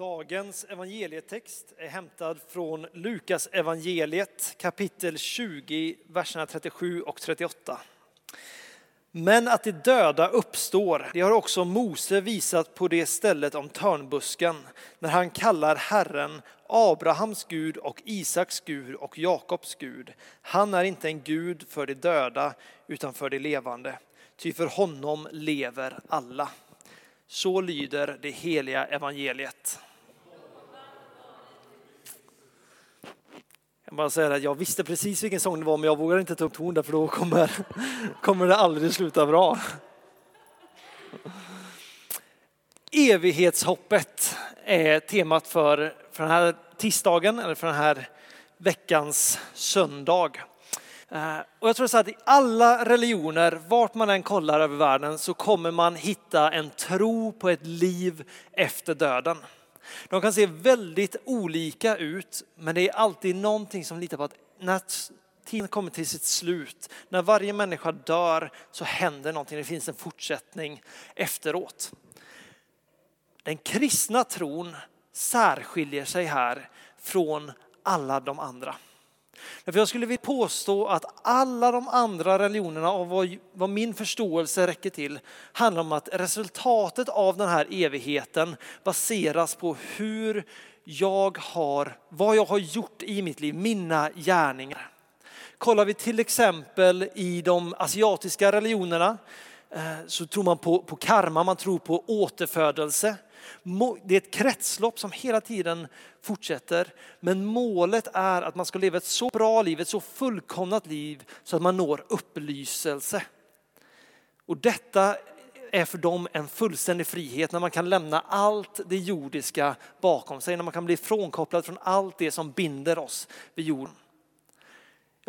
Dagens evangelietext är hämtad från Lukas evangeliet kapitel 20, verserna 37 och 38. Men att de döda uppstår, det har också Mose visat på det stället om törnbusken, när han kallar Herren Abrahams Gud och Isaks Gud och Jakobs Gud. Han är inte en Gud för de döda, utan för de levande, ty för honom lever alla. Så lyder det heliga evangeliet. Jag bara säga att jag visste precis vilken sång det var men jag vågar inte ta upp ton där för då kommer, kommer det aldrig sluta bra. Evighetshoppet är temat för, för den här tisdagen eller för den här veckans söndag. Eh, och jag tror så att i alla religioner, vart man än kollar över världen, så kommer man hitta en tro på ett liv efter döden. De kan se väldigt olika ut, men det är alltid någonting som litar på att när tiden kommer till sitt slut, när varje människa dör så händer någonting, det finns en fortsättning efteråt. Den kristna tron särskiljer sig här från alla de andra. Därför jag skulle vilja påstå att alla de andra religionerna och vad, vad min förståelse räcker till handlar om att resultatet av den här evigheten baseras på hur jag har, vad jag har gjort i mitt liv, mina gärningar. Kollar vi till exempel i de asiatiska religionerna Eh, så tror man på, på karma, man tror på återfödelse. Det är ett kretslopp som hela tiden fortsätter. Men målet är att man ska leva ett så bra liv, ett så fullkomnat liv så att man når upplyselse. Och detta är för dem en fullständig frihet när man kan lämna allt det jordiska bakom sig, när man kan bli frånkopplad från allt det som binder oss vid jorden.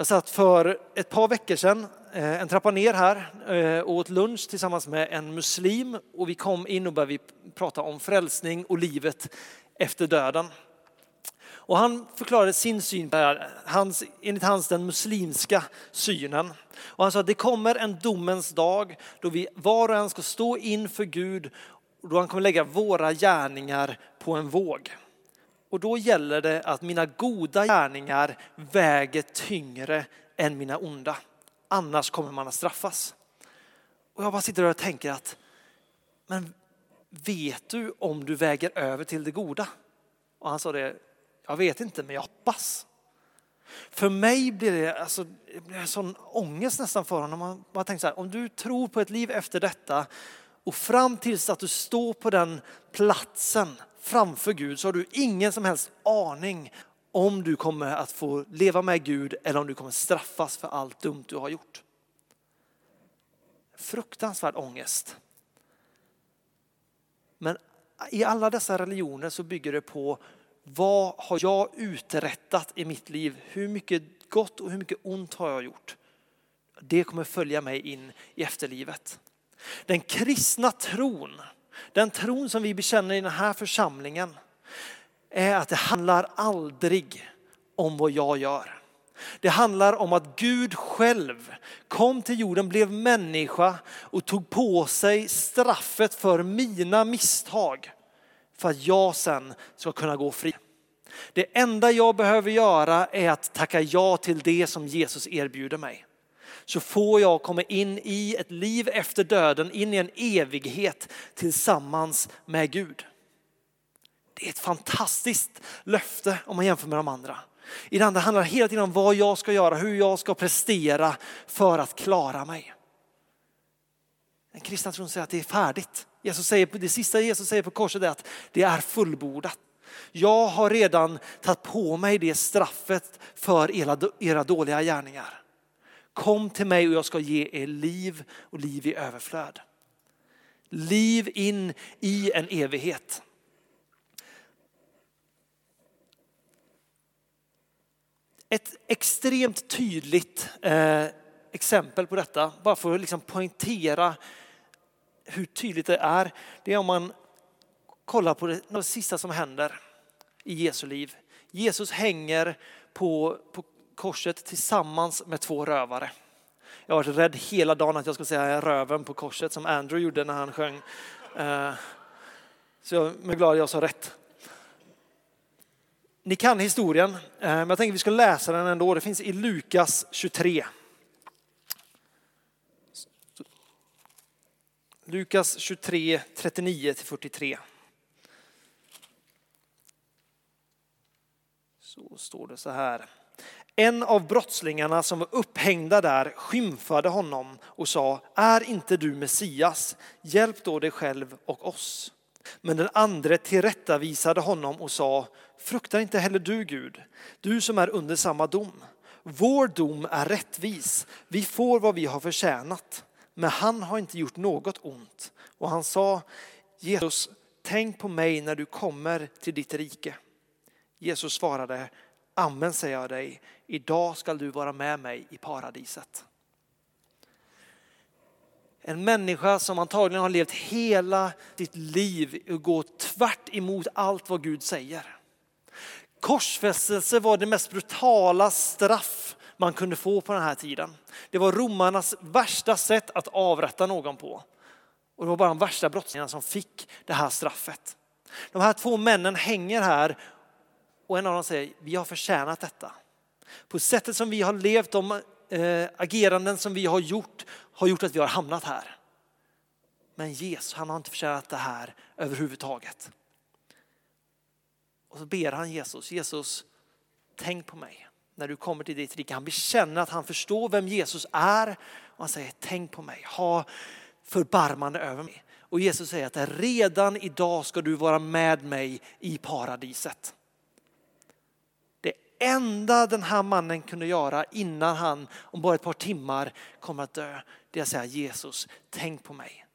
Jag satt för ett par veckor sedan eh, en trappa ner här eh, och åt lunch tillsammans med en muslim och vi kom in och började prata om frälsning och livet efter döden. Och han förklarade sin syn på det här, hans, enligt hans den muslimska synen. Och han sa att det kommer en domens dag då vi var och en ska stå inför Gud och då han kommer lägga våra gärningar på en våg. Och då gäller det att mina goda gärningar väger tyngre än mina onda. Annars kommer man att straffas. Och jag bara sitter och tänker att, men vet du om du väger över till det goda? Och han sa det, jag vet inte men jag hoppas. För mig blir det, alltså, det blir en sån ångest nästan för honom. Man, man tänker så här, om du tror på ett liv efter detta och fram tills att du står på den platsen framför Gud så har du ingen som helst aning om du kommer att få leva med Gud eller om du kommer straffas för allt dumt du har gjort. Fruktansvärd ångest. Men i alla dessa religioner så bygger det på vad har jag uträttat i mitt liv? Hur mycket gott och hur mycket ont har jag gjort? Det kommer följa mig in i efterlivet. Den kristna tron, den tron som vi bekänner i den här församlingen är att det handlar aldrig om vad jag gör. Det handlar om att Gud själv kom till jorden, blev människa och tog på sig straffet för mina misstag för att jag sen ska kunna gå fri. Det enda jag behöver göra är att tacka ja till det som Jesus erbjuder mig. Så får jag komma in i ett liv efter döden, in i en evighet tillsammans med Gud. Det är ett fantastiskt löfte om man jämför med de andra. I det andra handlar det hela tiden om vad jag ska göra, hur jag ska prestera för att klara mig. Den kristna tron säger att det är färdigt. Jesus säger, det sista Jesus säger på korset är att det är fullbordat. Jag har redan tagit på mig det straffet för era, era dåliga gärningar. Kom till mig och jag ska ge er liv och liv i överflöd. Liv in i en evighet. Ett extremt tydligt eh, exempel på detta, bara för att liksom poängtera hur tydligt det är, det är om man kollar på det, det sista som händer i Jesu liv. Jesus hänger på, på korset tillsammans med två rövare. Jag har varit rädd hela dagen att jag ska säga röven på korset som Andrew gjorde när han sjöng. Eh, så jag är glad att jag sa rätt. Ni kan historien, eh, men jag tänker att vi ska läsa den ändå. Det finns i Lukas 23. Lukas 23, 39-43. Så står det så här. En av brottslingarna som var upphängda där skymfade honom och sa, är inte du Messias? Hjälp då dig själv och oss. Men den andre tillrättavisade honom och sa, frukta inte heller du Gud, du som är under samma dom. Vår dom är rättvis, vi får vad vi har förtjänat. Men han har inte gjort något ont. Och han sa, Jesus, tänk på mig när du kommer till ditt rike. Jesus svarade, Amen säger jag dig, idag skall du vara med mig i paradiset. En människa som antagligen har levt hela sitt liv och går tvärt emot allt vad Gud säger. Korsfästelse var det mest brutala straff man kunde få på den här tiden. Det var romarnas värsta sätt att avrätta någon på. Och det var bara de värsta brottslingarna som fick det här straffet. De här två männen hänger här och en av dem säger, vi har förtjänat detta. På sättet som vi har levt, de eh, ageranden som vi har gjort, har gjort att vi har hamnat här. Men Jesus, han har inte förtjänat det här överhuvudtaget. Och så ber han Jesus, Jesus, tänk på mig när du kommer till ditt rike. Han bekänner att han förstår vem Jesus är och han säger tänk på mig, ha förbarmande över mig. Och Jesus säger att redan idag ska du vara med mig i paradiset. Det enda den här mannen kunde göra innan han om bara ett par timmar kommer att dö, det är att säga Jesus, tänk på mig.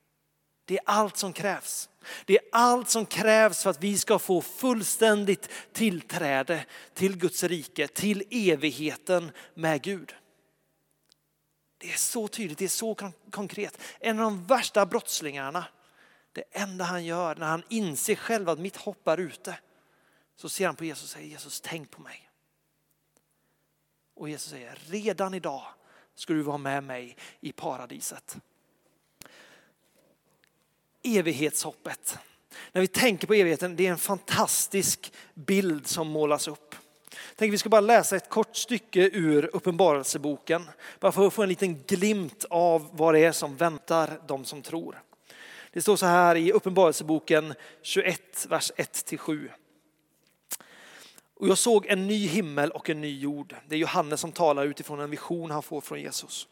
Det är allt som krävs. Det är allt som krävs för att vi ska få fullständigt tillträde till Guds rike, till evigheten med Gud. Det är så tydligt, det är så konkret. En av de värsta brottslingarna, det enda han gör när han inser själv att mitt hopp är ute, så ser han på Jesus och säger Jesus tänk på mig. Och Jesus säger redan idag ska du vara med mig i paradiset evighetshoppet. När vi tänker på evigheten, det är en fantastisk bild som målas upp. Tänk, vi ska bara läsa ett kort stycke ur Uppenbarelseboken, bara för att få en liten glimt av vad det är som väntar de som tror. Det står så här i Uppenbarelseboken 21, vers 1-7. Och jag såg en ny himmel och en ny jord. Det är Johannes som talar utifrån en vision han får från Jesus.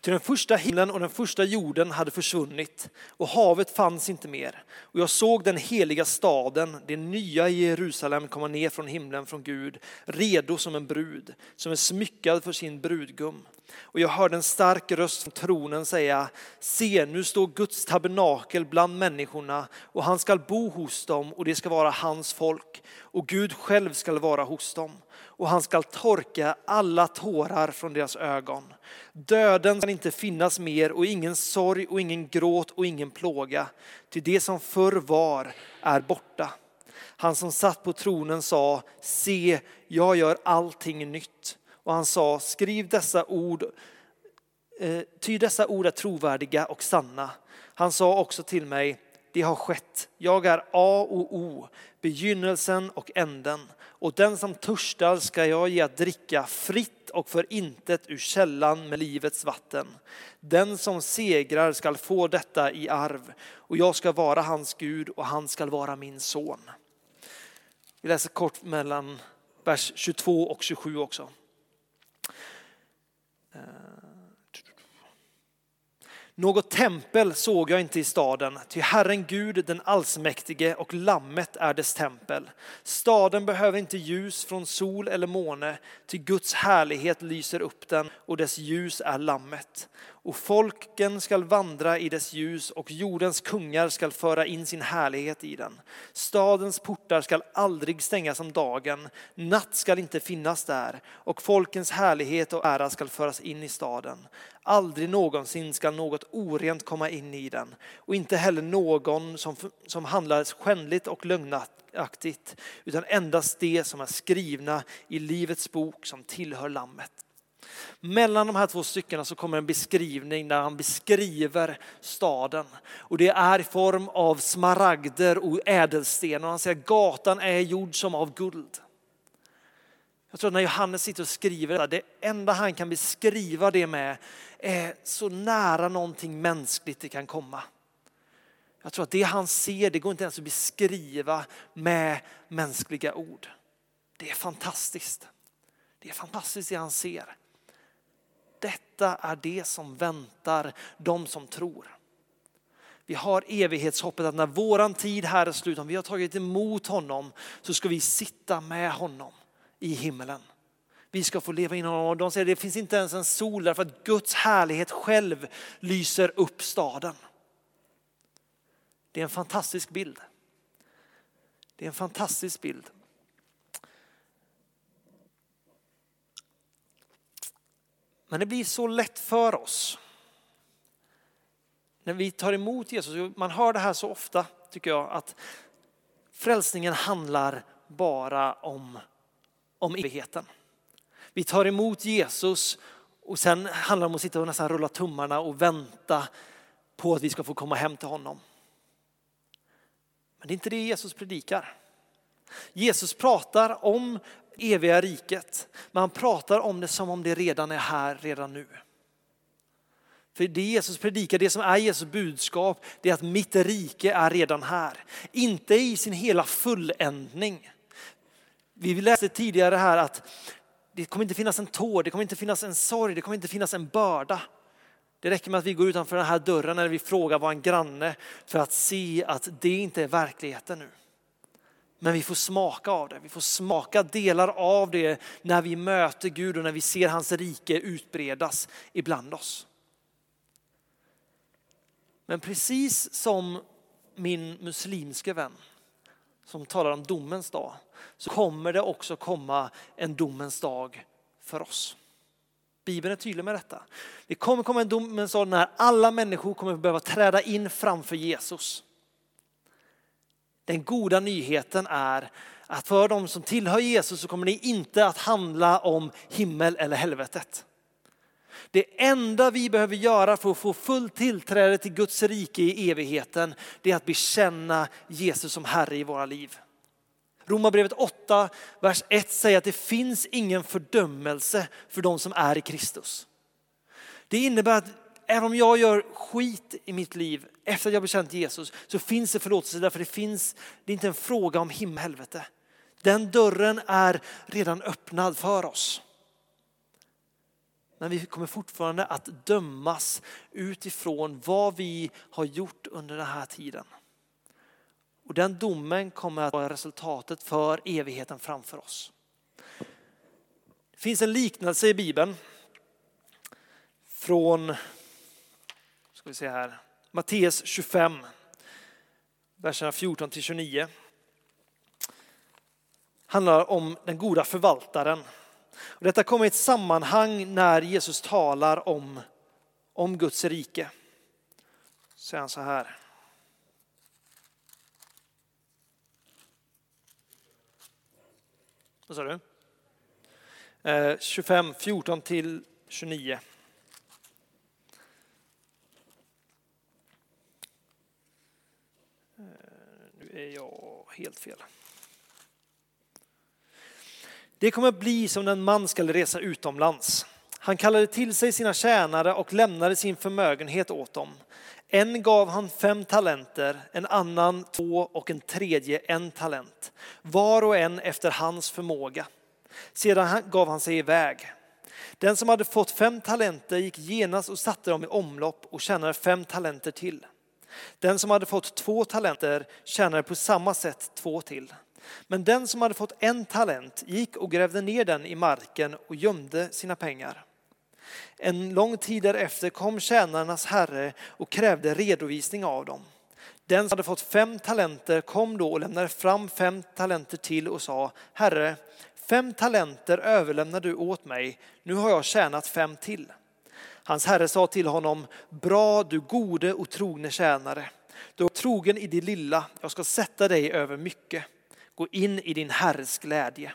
Till den första himlen och den första jorden hade försvunnit och havet fanns inte mer. Och jag såg den heliga staden, det nya Jerusalem komma ner från himlen från Gud, redo som en brud, som är smyckad för sin brudgum. Och jag hörde en stark röst från tronen säga, se nu står Guds tabernakel bland människorna och han skall bo hos dem och det ska vara hans folk och Gud själv skall vara hos dem och han skall torka alla tårar från deras ögon. Döden ska inte finnas mer och ingen sorg och ingen gråt och ingen plåga, till det som förr var är borta. Han som satt på tronen sa, se, jag gör allting nytt. Och han sa, skriv dessa ord, eh, ty dessa ord är trovärdiga och sanna. Han sa också till mig, det har skett. Jag är A och O, begynnelsen och änden. Och den som törstar ska jag ge att dricka fritt och för intet ur källan med livets vatten. Den som segrar skall få detta i arv och jag ska vara hans Gud och han skall vara min son. Vi läser kort mellan vers 22 och 27 också. Något tempel såg jag inte i staden, ty Herren Gud den allsmäktige och lammet är dess tempel. Staden behöver inte ljus från sol eller måne, ty Guds härlighet lyser upp den och dess ljus är lammet. Och folken skall vandra i dess ljus och jordens kungar skall föra in sin härlighet i den. Stadens portar skall aldrig stängas om dagen, natt skall inte finnas där och folkens härlighet och ära skall föras in i staden. Aldrig någonsin skall något orent komma in i den och inte heller någon som, som handlar skändligt och lögnaktigt utan endast det som är skrivna i livets bok som tillhör lammet. Mellan de här två styckena så kommer en beskrivning där han beskriver staden. Och det är i form av smaragder och ädelsten. Och han säger att gatan är gjord som av guld. Jag tror att när Johannes sitter och skriver det, det enda han kan beskriva det med är så nära någonting mänskligt det kan komma. Jag tror att det han ser, det går inte ens att beskriva med mänskliga ord. Det är fantastiskt. Det är fantastiskt det han ser. Detta är det som väntar de som tror. Vi har evighetshoppet att när våran tid här är slut, om vi har tagit emot honom, så ska vi sitta med honom i himmelen. Vi ska få leva inom honom. och De säger att det finns inte ens en sol därför att Guds härlighet själv lyser upp staden. Det är en fantastisk bild. Det är en fantastisk bild. Men det blir så lätt för oss. När vi tar emot Jesus, man hör det här så ofta tycker jag, att frälsningen handlar bara om, om evigheten. Vi tar emot Jesus och sen handlar det om att sitta och nästan rulla tummarna och vänta på att vi ska få komma hem till honom. Men det är inte det Jesus predikar. Jesus pratar om eviga riket, men han pratar om det som om det redan är här, redan nu. För det Jesus predikar, det som är Jesus budskap, det är att mitt rike är redan här. Inte i sin hela fulländning. Vi läste tidigare här att det kommer inte finnas en tår, det kommer inte finnas en sorg, det kommer inte finnas en börda. Det räcker med att vi går utanför den här dörren eller vi frågar vår granne för att se att det inte är verkligheten nu. Men vi får smaka av det, vi får smaka delar av det när vi möter Gud och när vi ser hans rike utbredas ibland oss. Men precis som min muslimske vän som talar om domens dag så kommer det också komma en domens dag för oss. Bibeln är tydlig med detta. Det kommer komma en domens dag när alla människor kommer behöva träda in framför Jesus. Den goda nyheten är att för de som tillhör Jesus så kommer det inte att handla om himmel eller helvetet. Det enda vi behöver göra för att få full tillträde till Guds rike i evigheten, det är att bekänna Jesus som Herre i våra liv. Romarbrevet 8, vers 1 säger att det finns ingen fördömelse för de som är i Kristus. Det innebär att även om jag gör skit i mitt liv efter att jag bekänt Jesus så finns det förlåtelse därför det finns, det är inte en fråga om himmel och helvete. Den dörren är redan öppnad för oss. Men vi kommer fortfarande att dömas utifrån vad vi har gjort under den här tiden. Och den domen kommer att vara resultatet för evigheten framför oss. Det finns en liknelse i Bibeln från ska vi se här, Matteus 25, verserna 14 till 29. handlar om den goda förvaltaren. Och detta kommer i ett sammanhang när Jesus talar om, om Guds rike. Så säger han så här. Vad sa du? Eh, 25, 14 till 29. Är jag helt fel. Det kommer att bli som när en man skall resa utomlands. Han kallade till sig sina tjänare och lämnade sin förmögenhet åt dem. En gav han fem talenter, en annan två och en tredje en talent. Var och en efter hans förmåga. Sedan gav han sig iväg. Den som hade fått fem talenter gick genast och satte dem i omlopp och tjänade fem talenter till. Den som hade fått två talenter tjänade på samma sätt två till. Men den som hade fått en talent gick och grävde ner den i marken och gömde sina pengar. En lång tid därefter kom tjänarnas herre och krävde redovisning av dem. Den som hade fått fem talenter kom då och lämnade fram fem talenter till och sa, Herre, fem talenter överlämnar du åt mig, nu har jag tjänat fem till. Hans herre sa till honom, bra du gode och trogne tjänare. Du är trogen i det lilla, jag ska sätta dig över mycket. Gå in i din herres glädje.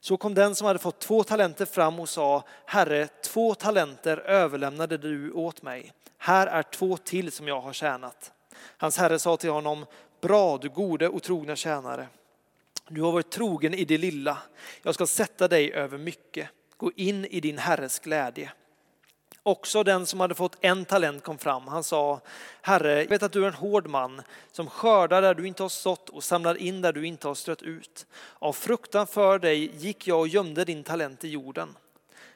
Så kom den som hade fått två talenter fram och sa, Herre, två talenter överlämnade du åt mig. Här är två till som jag har tjänat. Hans herre sa till honom, bra du gode och trogna tjänare. Du har varit trogen i det lilla. Jag ska sätta dig över mycket. Gå in i din herres glädje. Också den som hade fått en talent kom fram. Han sa, Herre, jag vet att du är en hård man som skördar där du inte har sått och samlar in där du inte har strött ut. Av fruktan för dig gick jag och gömde din talent i jorden.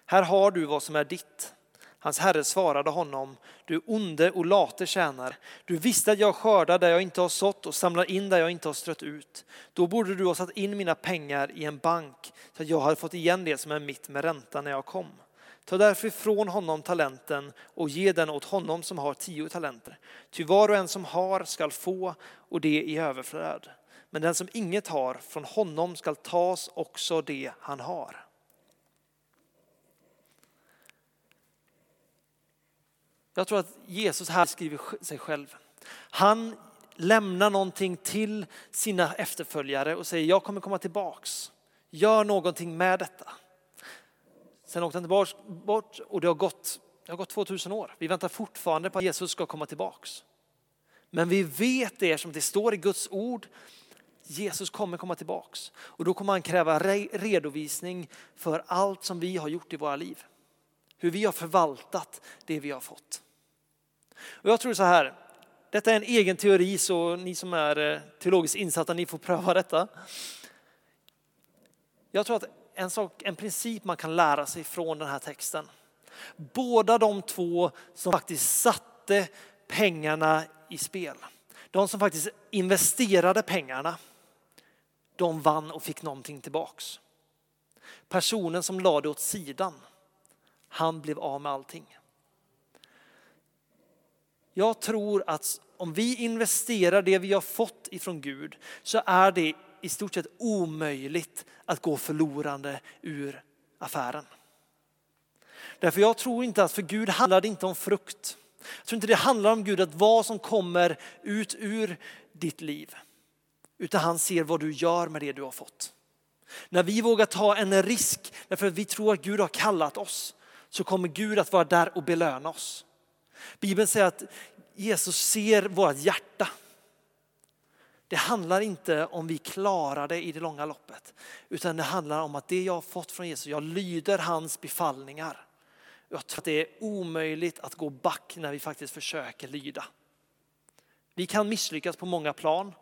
Här har du vad som är ditt. Hans herre svarade honom, du onde och late tjänare. Du visste att jag skördar där jag inte har sått och samlar in där jag inte har strött ut. Då borde du ha satt in mina pengar i en bank så att jag hade fått igen det som är mitt med ränta när jag kom. Ta därför ifrån honom talenten och ge den åt honom som har tio talenter. Ty var och en som har skall få och det i överflöd. Men den som inget har, från honom skall tas också det han har. Jag tror att Jesus här skriver sig själv. Han lämnar någonting till sina efterföljare och säger jag kommer komma tillbaks. Gör någonting med detta. Sen åkte han bort och det har gått, det har gått 2000 år. Vi väntar fortfarande på att Jesus ska komma tillbaks. Men vi vet det som det står i Guds ord. Jesus kommer komma tillbaks och då kommer han kräva redovisning för allt som vi har gjort i våra liv. Hur vi har förvaltat det vi har fått. Och jag tror så här, detta är en egen teori så ni som är eh, teologiskt insatta, ni får pröva detta. Jag tror att en, sak, en princip man kan lära sig från den här texten. Båda de två som faktiskt satte pengarna i spel, de som faktiskt investerade pengarna, de vann och fick någonting tillbaks. Personen som lade åt sidan, han blev av med allting. Jag tror att om vi investerar det vi har fått ifrån Gud så är det i stort sett omöjligt att gå förlorande ur affären. Därför jag tror inte att för Gud handlar det inte om frukt. Jag tror inte det handlar om Gud att vad som kommer ut ur ditt liv. Utan han ser vad du gör med det du har fått. När vi vågar ta en risk därför att vi tror att Gud har kallat oss så kommer Gud att vara där och belöna oss. Bibeln säger att Jesus ser vårt hjärta. Det handlar inte om vi klarar det i det långa loppet, utan det handlar om att det jag har fått från Jesus, jag lyder hans befallningar. Jag tror att det är omöjligt att gå back när vi faktiskt försöker lyda. Vi kan misslyckas på många plan,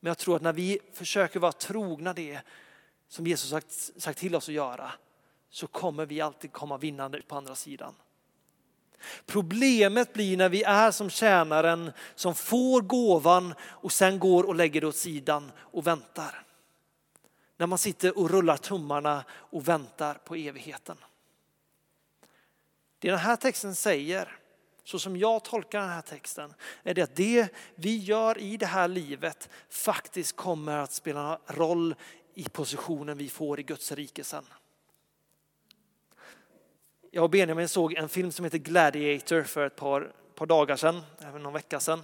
men jag tror att när vi försöker vara trogna det som Jesus sagt, sagt till oss att göra, så kommer vi alltid komma vinnande ut på andra sidan. Problemet blir när vi är som tjänaren som får gåvan och sen går och lägger det åt sidan och väntar. När man sitter och rullar tummarna och väntar på evigheten. Det den här texten säger, så som jag tolkar den här texten, är det att det vi gör i det här livet faktiskt kommer att spela roll i positionen vi får i Guds rike sen jag och Benjamin såg en film som heter Gladiator för ett par, par dagar sedan, även någon vecka sedan.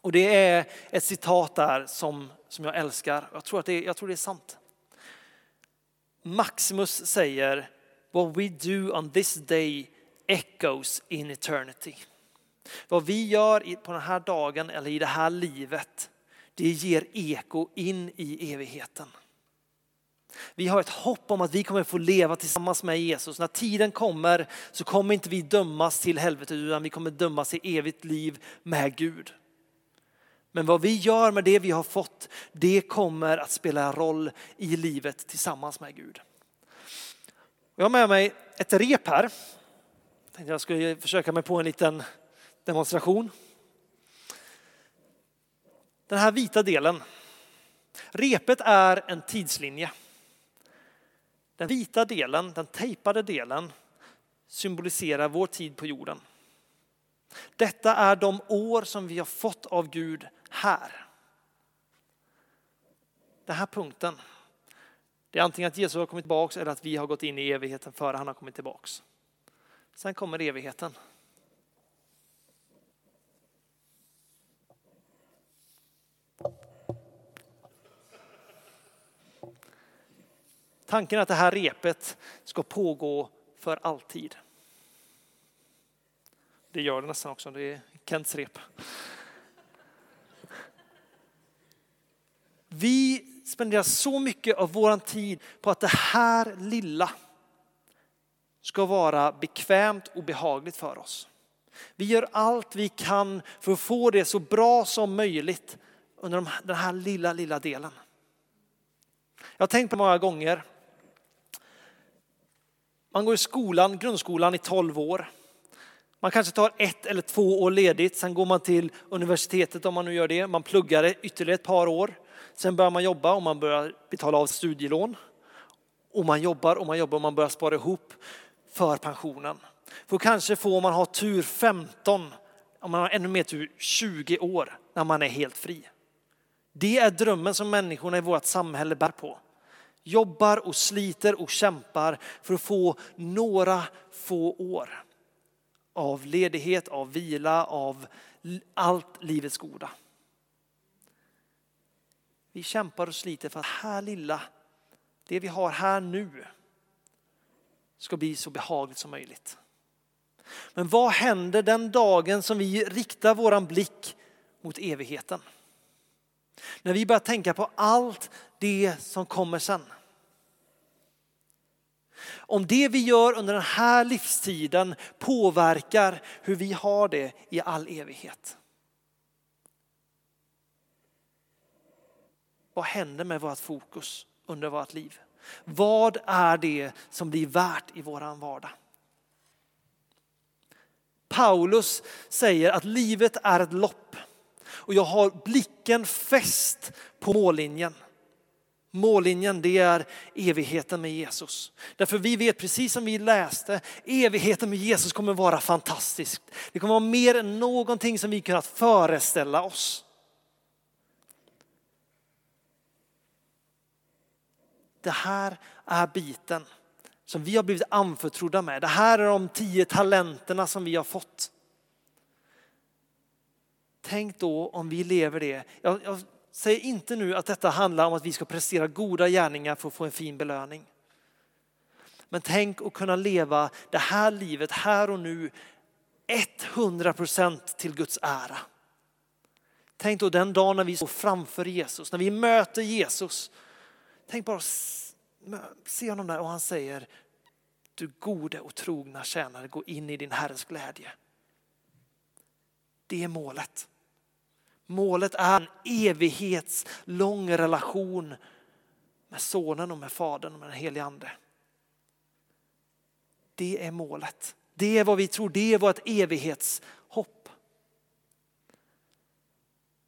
Och det är ett citat där som, som jag älskar. Jag tror, att det, jag tror det är sant. Maximus säger What we do on this day echoes in eternity. Vad vi gör på den här dagen eller i det här livet, det ger eko in i evigheten. Vi har ett hopp om att vi kommer få leva tillsammans med Jesus. När tiden kommer så kommer inte vi dömas till helvetet utan vi kommer dömas till evigt liv med Gud. Men vad vi gör med det vi har fått, det kommer att spela roll i livet tillsammans med Gud. Jag har med mig ett rep här. Jag ska jag skulle försöka mig på en liten demonstration. Den här vita delen. Repet är en tidslinje. Den vita delen, den tejpade delen, symboliserar vår tid på jorden. Detta är de år som vi har fått av Gud här. Den här punkten, det är antingen att Jesus har kommit tillbaks eller att vi har gått in i evigheten före han har kommit tillbaks. Sen kommer evigheten. Tanken är att det här repet ska pågå för alltid. Det gör det nästan också, det är Kents rep. Vi spenderar så mycket av vår tid på att det här lilla ska vara bekvämt och behagligt för oss. Vi gör allt vi kan för att få det så bra som möjligt under den här lilla, lilla delen. Jag har tänkt på många gånger. Man går i skolan, grundskolan i 12 år. Man kanske tar ett eller två år ledigt, sen går man till universitetet om man nu gör det. Man pluggar ytterligare ett par år. Sen börjar man jobba och man börjar betala av studielån. Och man jobbar och man jobbar och man börjar spara ihop för pensionen. För kanske får man ha tur 15, om man har ännu mer tur 20 år när man är helt fri. Det är drömmen som människorna i vårt samhälle bär på. Jobbar och sliter och kämpar för att få några få år av ledighet, av vila, av allt livets goda. Vi kämpar och sliter för att det här lilla, det vi har här nu, ska bli så behagligt som möjligt. Men vad händer den dagen som vi riktar våran blick mot evigheten? När vi börjar tänka på allt det som kommer sen. Om det vi gör under den här livstiden påverkar hur vi har det i all evighet. Vad händer med vårt fokus under vårt liv? Vad är det som blir värt i våran vardag? Paulus säger att livet är ett lopp och jag har blicken fäst på mållinjen. Mållinjen det är evigheten med Jesus. Därför vi vet precis som vi läste, evigheten med Jesus kommer vara fantastisk. Det kommer vara mer än någonting som vi kunnat föreställa oss. Det här är biten som vi har blivit anförtrodda med. Det här är de tio talenterna som vi har fått. Tänk då om vi lever det. Jag, jag Säg inte nu att detta handlar om att vi ska prestera goda gärningar för att få en fin belöning. Men tänk att kunna leva det här livet här och nu 100% till Guds ära. Tänk då den dagen när vi står framför Jesus, när vi möter Jesus. Tänk bara se honom där och han säger du gode och trogna tjänare, gå in i din Herres glädje. Det är målet. Målet är en evighetslång relation med sonen och med fadern och med den helige ande. Det är målet. Det är vad vi tror, det är vårt evighetshopp.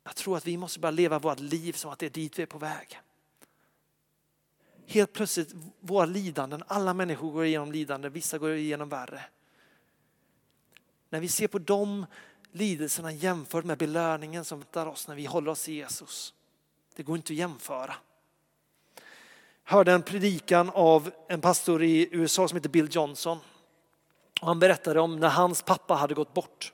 Jag tror att vi måste börja leva vårt liv som att det är dit vi är på väg. Helt plötsligt, våra lidanden, alla människor går igenom lidande, vissa går igenom värre. När vi ser på dem, lidelserna jämfört med belöningen som väntar oss när vi håller oss i Jesus. Det går inte att jämföra. Jag hörde en predikan av en pastor i USA som heter Bill Johnson. Och han berättade om när hans pappa hade gått bort.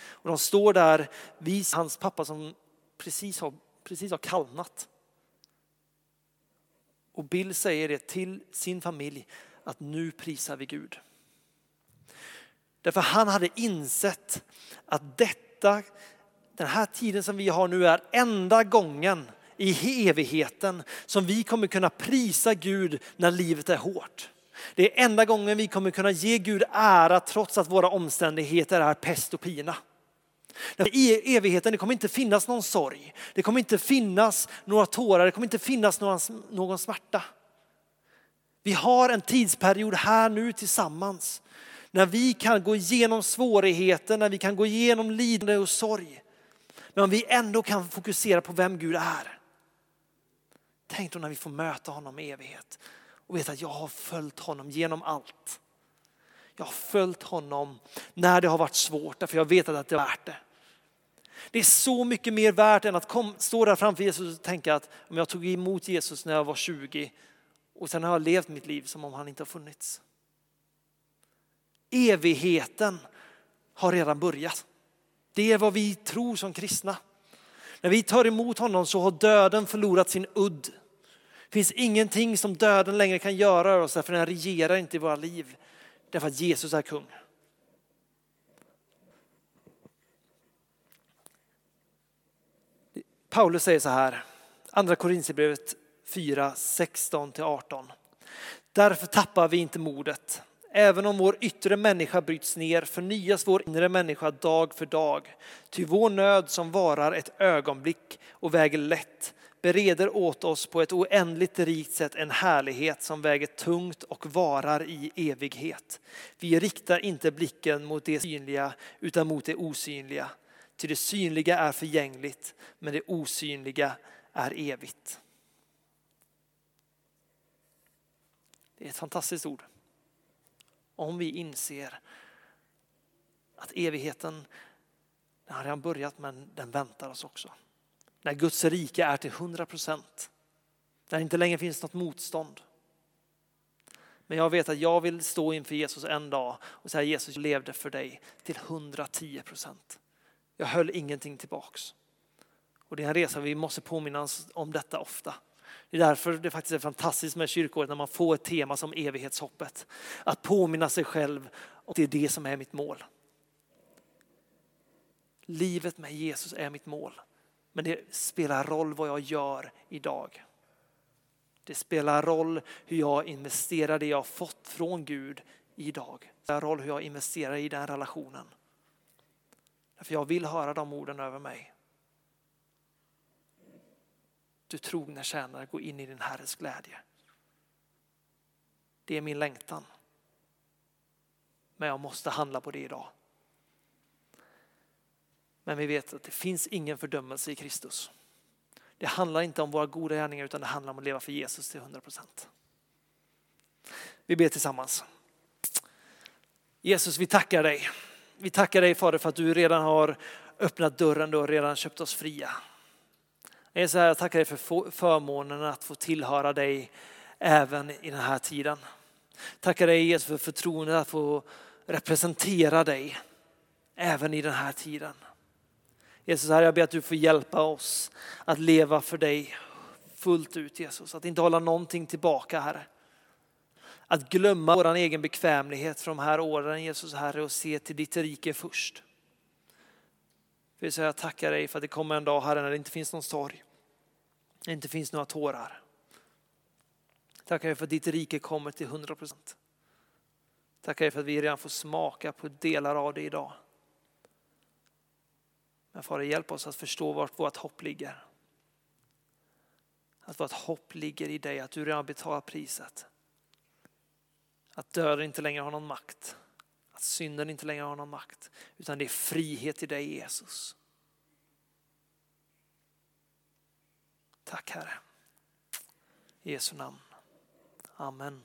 Och de står där vid hans pappa som precis har, precis har kallnat. Och Bill säger det till sin familj att nu prisar vi Gud. Därför han hade insett att detta, den här tiden som vi har nu är enda gången i evigheten som vi kommer kunna prisa Gud när livet är hårt. Det är enda gången vi kommer kunna ge Gud ära trots att våra omständigheter är pest och pina. I evigheten det kommer inte finnas någon sorg, det kommer inte finnas några tårar, det kommer inte finnas någon, någon smärta. Vi har en tidsperiod här nu tillsammans när vi kan gå igenom svårigheter, när vi kan gå igenom lidande och sorg. Men om vi ändå kan fokusera på vem Gud är. Tänk då när vi får möta honom i evighet och veta att jag har följt honom genom allt. Jag har följt honom när det har varit svårt därför jag vet att det är värt det. Det är så mycket mer värt än att kom, stå där framför Jesus och tänka att om jag tog emot Jesus när jag var 20 och sen har jag levt mitt liv som om han inte har funnits. Evigheten har redan börjat. Det är vad vi tror som kristna. När vi tar emot honom så har döden förlorat sin udd. Det finns ingenting som döden längre kan göra oss därför den regerar inte i våra liv. Därför att Jesus är kung. Paulus säger så här, andra Korinthierbrevet 4, 16-18. Därför tappar vi inte modet. Även om vår yttre människa bryts ner förnyas vår inre människa dag för dag. Ty vår nöd som varar ett ögonblick och väger lätt bereder åt oss på ett oändligt rikt sätt en härlighet som väger tungt och varar i evighet. Vi riktar inte blicken mot det synliga utan mot det osynliga. Ty det synliga är förgängligt men det osynliga är evigt. Det är ett fantastiskt ord. Om vi inser att evigheten den har redan börjat men den väntar oss också. När Guds rike är till 100 procent. När det inte längre finns något motstånd. Men jag vet att jag vill stå inför Jesus en dag och säga Jesus levde för dig till 110 procent. Jag höll ingenting tillbaks. Och det är en resa vi måste påminna oss om detta ofta. Det är därför det faktiskt är fantastiskt med kyrkåret när man får ett tema som evighetshoppet. Att påminna sig själv att det är det som är mitt mål. Livet med Jesus är mitt mål. Men det spelar roll vad jag gör idag. Det spelar roll hur jag investerar det jag fått från Gud idag. Det spelar roll hur jag investerar i den relationen. För jag vill höra de orden över mig. Du trogna tjänare, gå in i din Herres glädje. Det är min längtan. Men jag måste handla på det idag. Men vi vet att det finns ingen fördömelse i Kristus. Det handlar inte om våra goda gärningar utan det handlar om att leva för Jesus till 100 procent. Vi ber tillsammans. Jesus, vi tackar dig. Vi tackar dig Fader för att du redan har öppnat dörren, du har redan köpt oss fria. Jag, är så här, jag tackar dig för förmånen att få tillhöra dig även i den här tiden. Tackar dig Jesus för förtroendet att få representera dig även i den här tiden. Jesus, här jag ber att du får hjälpa oss att leva för dig fullt ut Jesus. Att inte hålla någonting tillbaka Herre. Att glömma vår egen bekvämlighet från de här åren Jesus Herre och se till ditt rike först. För så jag tackar dig för att det kommer en dag Herre när det inte finns någon sorg. Det inte finns några tårar. Tackar dig för att ditt rike kommer till 100 procent. Tackar dig för att vi redan får smaka på delar av det idag. Men Fader, hjälp oss att förstå vart vårt hopp ligger. Att vårt hopp ligger i dig, att du redan betalat priset. Att döden inte längre har någon makt. Att synden inte längre har någon makt. Utan det är frihet i dig Jesus. Tack Herre. I Jesu namn. Amen.